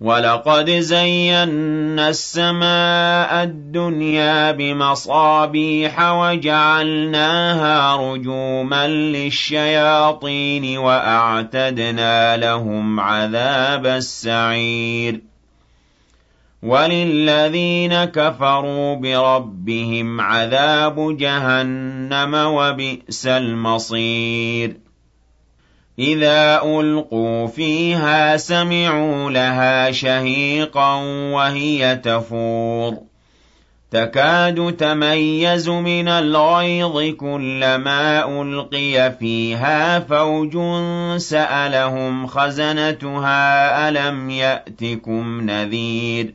وَلَقَدْ زَيَّنَّا السَّمَاءَ الدُّنْيَا بِمَصَابِيحَ وَجَعَلْنَاهَا رُجُومًا لِّلشَّيَاطِينِ وَأَعْتَدْنَا لَهُمْ عَذَابَ السَّعِيرِ. وَلِلَّذِينَ كَفَرُوا بِرَبِّهِمْ عَذَابُ جَهَنَّمَ وَبِئْسَ الْمَصِيرُ. إِذَا أُلْقُوا فِيهَا سَمِعُوا لَهَا شَهِيقًا وَهِيَ تَفُورُ. تَكَادُ تَمَيَّزُ مِنَ الْغَيْظِ كُلَّمَا أُلْقِيَ فِيهَا فَوْجٌ سَأَلَهُمْ خَزَنَتُهَا أَلَمْ يَأْتِكُمْ نَذِيرٌ.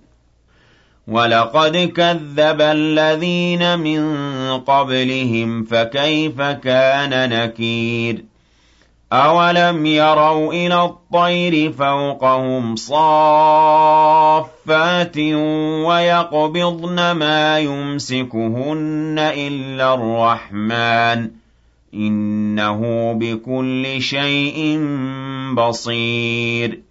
وَلَقَدْ كَذَّبَ الَّذِينَ مِن قَبْلِهِمْ فَكَيْفَ كَانَ نَكِيرِ أَوَلَمْ يَرَوْا إِلَى الطَّيْرِ فَوْقَهُمْ صَافَّاتٍ وَيَقْبِضْنَ مَا يُمْسِكُهُنَّ إِلَّا الرَّحْمَٰنُ ۚ إِنَّهُ بِكُلِّ شَيْءٍ بَصِيرٌ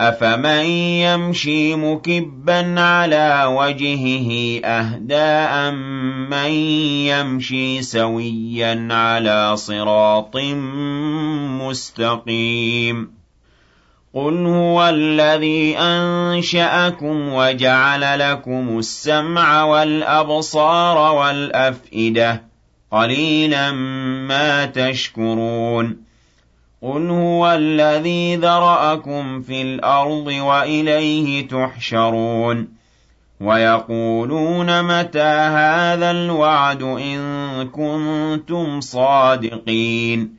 أَفَمَن يَمْشِي مُكِبًّا عَلَىٰ وَجْهِهِ أَهْدَىٰ أَمَّن يَمْشِي سَوِيًّا عَلَىٰ صِرَاطٍ مُّسْتَقِيمٍ قُلْ هُوَ الَّذِي أَنشَأَكُمْ وَجَعَلَ لَكُمُ السَّمْعَ وَالْأَبْصَارَ وَالْأَفْئِدَةَ ۖ قَلِيلًا مَّا تَشْكُرُونَ قُلْ هُوَ الَّذِي ذَرَأَكُمْ فِي الْأَرْضِ وَإِلَيْهِ تُحْشَرُونَ وَيَقُولُونَ مَتَىٰ هَٰذَا الْوَعْدُ إِن كُنتُمْ صَادِقِينَ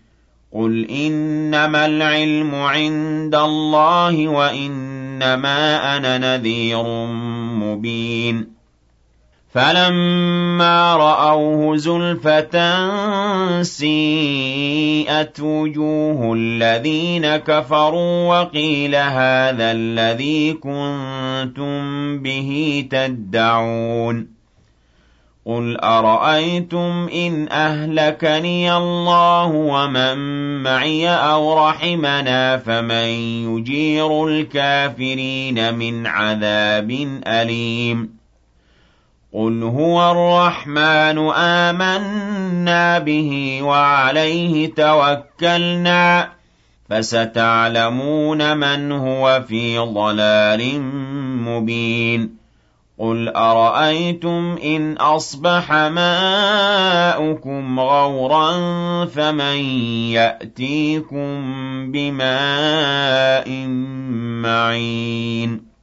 قُلْ إِنَّمَا الْعِلْمُ عِندَ اللَّهِ وَإِنَّمَا أَنَا نَذِيرٌ مُّبِينٌ فَلَمَّا رَأَوْهُ زُلْفَةً سِيئَتْ وُجُوهُ الَّذِينَ كَفَرُوا وَقِيلَ هَٰذَا الَّذِي كُنتُم بِهِ تَدَّعُونَ قُلْ أَرَأَيْتُمْ إِنْ أَهْلَكَنِيَ اللَّهُ وَمَن مَّعِيَ أَوْ رَحِمَنَا فَمَن يُجِيرُ الْكَافِرِينَ مِنْ عَذَابٍ أَلِيمٍ قُلْ هُوَ الرَّحْمَٰنُ آمَنَّا بِهِ وَعَلَيْهِ تَوَكَّلْنَا ۖ فَسَتَعْلَمُونَ مَنْ هُوَ فِي ضَلَالٍ مُّبِينٍ قُلْ أَرَأَيْتُمْ إِنْ أَصْبَحَ مَاؤُكُمْ غَوْرًا فَمَن يَأْتِيكُم بِمَاءٍ مَّعِينٍ